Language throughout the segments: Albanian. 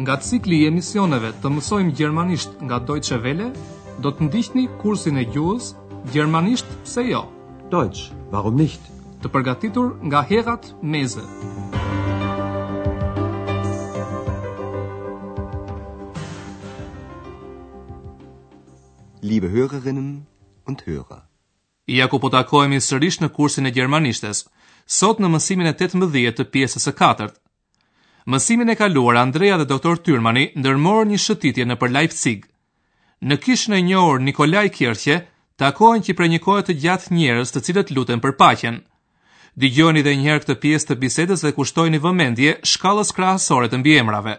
Nga cikli i emisioneve të mësojmë gjermanisht nga Deutsche Welle, do të ndiqni kursin e gjuhës Gjermanisht pse jo? Deutsch, warum nicht? Të përgatitur nga Herrad Meese. Liebe Hörerinnen und Hörer. Ja ku po takohemi sërish në kursin e gjermanishtes, sot në mësimin e 18 të pjesës së katërt. Mësimin e kaluar Andrea dhe Doktor Tyrmani ndërmorën një shëtitje nëpër Leipzig. Në kishën e njohur Nikolaikirche takohen që prej një kohe të gjatë njerëz të cilët luten për paqen. Dëgjojeni edhe një herë këtë pjesë të bisedës dhe kushtojini vëmendje shkallës krahasore të mbiemrave.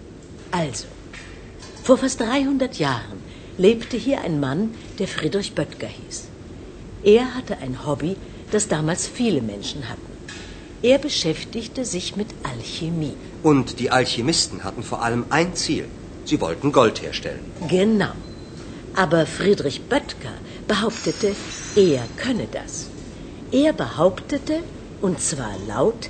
Also, vor fast 300 Jahren lebte hier ein Mann, der Friedrich Böttger hieß. Er hatte ein Hobby, das damals viele Menschen hatten. Er beschäftigte sich mit Alchemie. Und die Alchemisten hatten vor allem ein Ziel. Sie wollten Gold herstellen. Genau. Aber Friedrich Böttger behauptete, er könne das. Er behauptete, und zwar laut,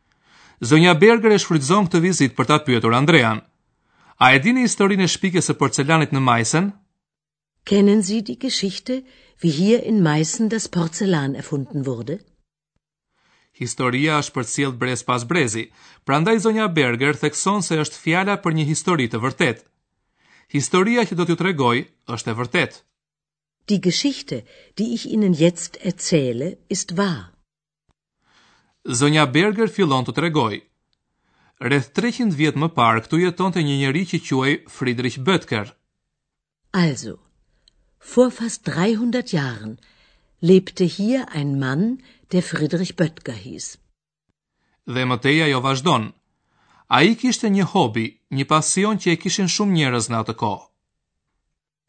Zonja Berger e shfrytëzon këtë vizitë për ta pyetur Andrean. A e dini historinë e shpikjes së porcelanit në Majsen? Kennen Sie die Geschichte, wie hier in Meißen das Porzellan erfunden wurde? Historia është përcjellë brez pas brezi, prandaj zonja Berger thekson se është fjala për një histori të vërtetë. Historia që do t'ju tregoj është e vërtetë. Die Geschichte, die ich Ihnen jetzt erzähle, ist wahr. Zonja Berger fillon të tregojë. Rreth 300 vjet më parë këtu jetonte një njeri që quhej Friedrich Böttger. Also, vor fast 300 Jahren lebte hier ein Mann, der Friedrich Böttger hieß. Dhe më tej ajo vazhdon. Ai kishte një hobi, një pasion që e kishin shumë njerëz në atë kohë.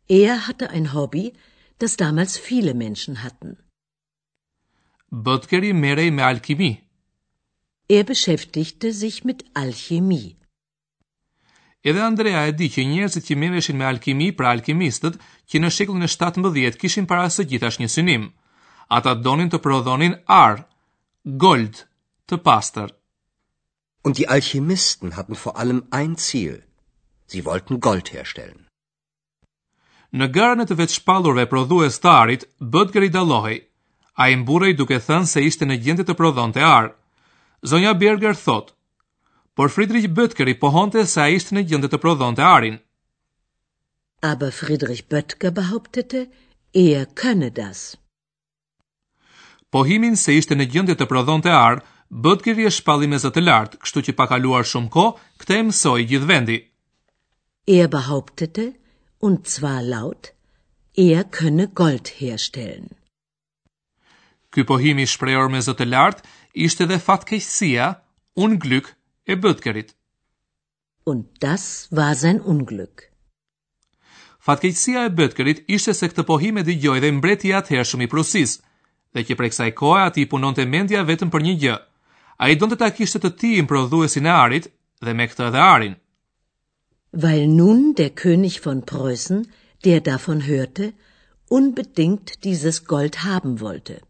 Er hatte ein Hobby, das damals viele Menschen hatten. Böttgeri merrej me alkimi. Er beschäftigte sich mit Alchemie. Edhe Andrea e di që njerëzit që merreshin me alkimi, pra alkimistët, që në shekullin e 17 kishin para së gjithash një synim. Ata donin të prodhonin ar, gold, të pastër. Und die Alchemisten hatten vor allem ein Ziel. Sie wollten Gold herstellen. Në garën e të vetëshpallurve prodhues të arit, Böttgeri dallohej. Ai mburrej duke thënë se ishte në gjendje të prodhonte ar. Zonja Berger thotë, Por Friedrich Böttgeri pohonte se ai ishte në gjendje të prodhonte arin. Aber Friedrich Böttger behauptete, er könne das. Pohimin se ishte në gjendje të prodhonte ar, Böttgeri e shpalli me zë të lartë, kështu që pa kaluar shumë kohë, këtë e mësoi gjithë vendi. Er behauptete und zwar laut, er könne Gold herstellen. Ky pohim i shprehur me zë të lartë ishte dhe fatkeqësia, Unglück e Böttgerit. Und das war sein Unglück. Fatkeqësia e Böttgerit ishte se këtë pohim e dëgjoi dhe mbreti i atëhershëm i Prusisë, dhe që prej kësaj kohe atij i punonte mendja vetëm për një gjë. Ai donte ta kishte të tijin prodhuesin e arit dhe me këtë edhe arin. Weil nun der König von Preußen, der davon hörte, unbedingt dieses Gold haben wollte.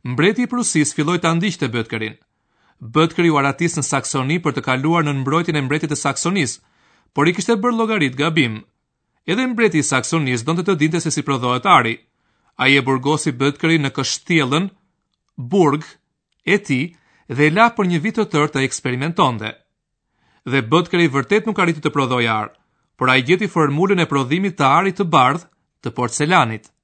Mbreti i Prusisë filloi ta ndiqte Böttgerin. Böttgeri u arratis në Saksoni për të kaluar nën mbrojtjen e mbretit të Saksonisë, por i kishte bërë llogaritë gabim. Edhe mbreti i Saksonisë donte të dinte se si prodhohet ari. Ai e burgosi Böttgerin në kështjellën burg të tij dhe e la për një vit të tërë të eksperimentonte. Dhe Böttgeri vërtet nuk arriti të prodhojë ar, por ai gjeti formulën e prodhimit të arit të bardhë të porcelanit.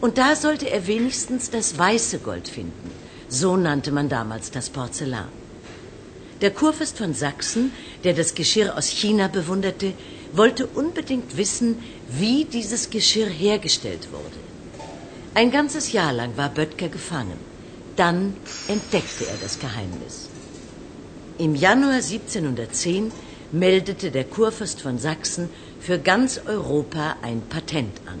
Und da sollte er wenigstens das weiße Gold finden. So nannte man damals das Porzellan. Der Kurfürst von Sachsen, der das Geschirr aus China bewunderte, wollte unbedingt wissen, wie dieses Geschirr hergestellt wurde. Ein ganzes Jahr lang war Böttger gefangen. Dann entdeckte er das Geheimnis. Im Januar 1710 meldete der Kurfürst von Sachsen für ganz Europa ein Patent an.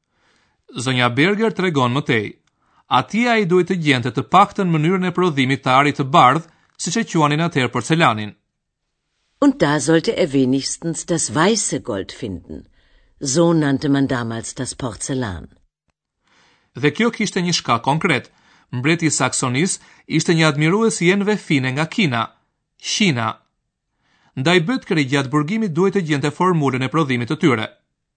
Zonja Berger tregon më tej: Atje ai duhej të gjente të paktën mënyrën e prodhimit të arit të bardhë, siç e quanin atëherë porcelanin. Und da sollte er wenigstens das weiße Gold finden. So nannte man damals das Porzellan. Dhe kjo kishte një shkak konkret. Mbreti i Saksonisë ishte një admirues i enëve fine nga Kina, China. Ndaj Böttgeri gjatë burgimit duhej të gjente formulën e prodhimit të tyre.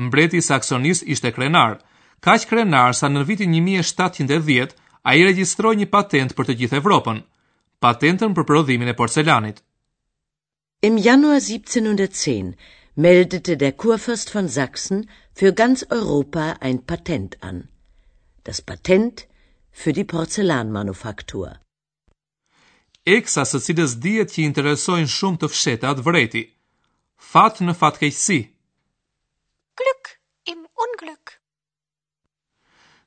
Mbreti i Saksonisë ishte krenar, kaq krenar sa në vitin 1710 ai regjistroi një patentë për të gjithë Evropën, patentën për prodhimin e porcelanit. Im Januar 1710 meldete der Kurfürst von Sachsen für ganz Europa ein Patent an, das Patent für die Porzellanmanufaktur. Eksa, së cilës dihet që i interesojnë shumë të fshehtat, vërejti. Fat në fatkeqësi. Glück im Unglück.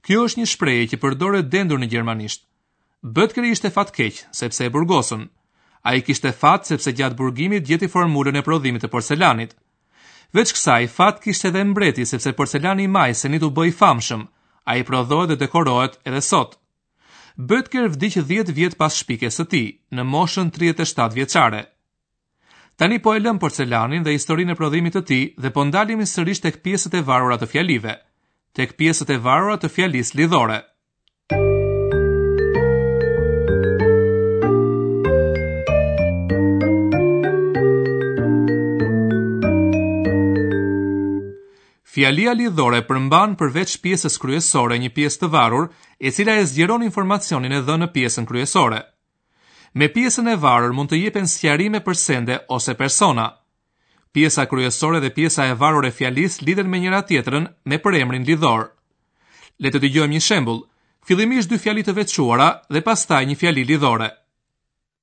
Kjo është një shprehje që përdoret dendur në gjermanisht. Böttger ishte fatkeq sepse e burgosën. Ai kishte fat sepse gjatë burgimit gjeti formulën e prodhimit të porcelanit. Veç kësaj, fat kishte edhe mbreti sepse porcelani i Majsenit u bë i famshëm. Ai prodhohet dhe dekorohet edhe sot. Böttger vdiq dhjetë vjet pas shpikjes së tij, në moshën tridhjetë e shtatë vjeçare. Tani po e lëmë porcelanin dhe historinë e prodhimit të tij dhe po ndalemi sërish tek pjesët e varura të fjalive, tek pjesët e varura të fjalisë lidhore. Fjalia lidhore përmban përveç pjesës kryesore një pjesë të varur, e cila e zgjeron informacionin e dhënë në pjesën kryesore. Me pjesën e varur mund të jepen sqarime për sende ose persona. Pjesa kryesore dhe pjesa e varur e fjalisë lidhen me njëra-tjetrën me përemrin lidhor. Le të dëgjojmë një shembull, fillimisht dy fjali të veçuara dhe pastaj një fjali lidhore.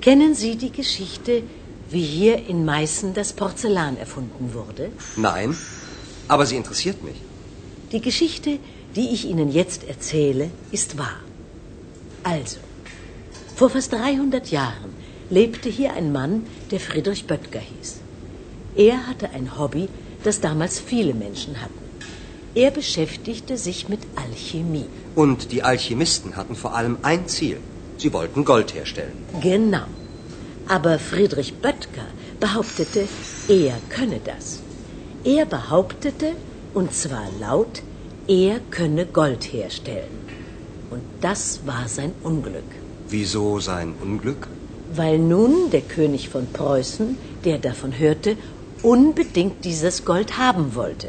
Kennen Sie die Geschichte, wie hier in Meißen das Porzellan erfunden wurde? Nein, aber sie interessiert mich. Die Geschichte, die ich Ihnen jetzt erzähle, ist wahr. Also, vor fast 300 Jahren lebte hier ein Mann, der Friedrich Böttger hieß. Er hatte ein Hobby das damals viele Menschen hatten. Er beschäftigte sich mit Alchemie. Und die Alchemisten hatten vor allem ein Ziel. Sie wollten Gold herstellen. Genau. Aber Friedrich Böttger behauptete, er könne das. Er behauptete, und zwar laut, er könne Gold herstellen. Und das war sein Unglück. Wieso sein Unglück? Weil nun der König von Preußen, der davon hörte, unbedingt dieses Gold haben wollte.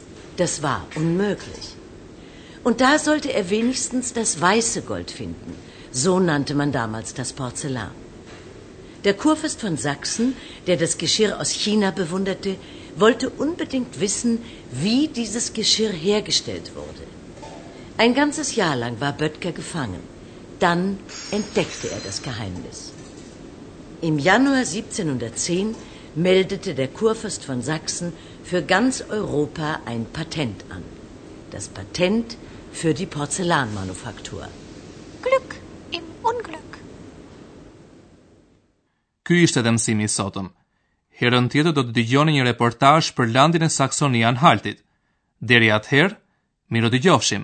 Das war unmöglich. Und da sollte er wenigstens das weiße Gold finden. So nannte man damals das Porzellan. Der Kurfürst von Sachsen, der das Geschirr aus China bewunderte, wollte unbedingt wissen, wie dieses Geschirr hergestellt wurde. Ein ganzes Jahr lang war Böttger gefangen. Dann entdeckte er das Geheimnis. Im Januar 1710 meldete der Kurfürst von Sachsen für ganz Europa ein Patent an, das Patent für die Porzellanmanufaktur. Glück im Unglück! Ky ishte dhe mësimi i sotëm. Herën tjetër do të dëgjoni një reportazh për landin e Saksoni-Anhaltit. Deri atëherë, mirë u dëgjofshim.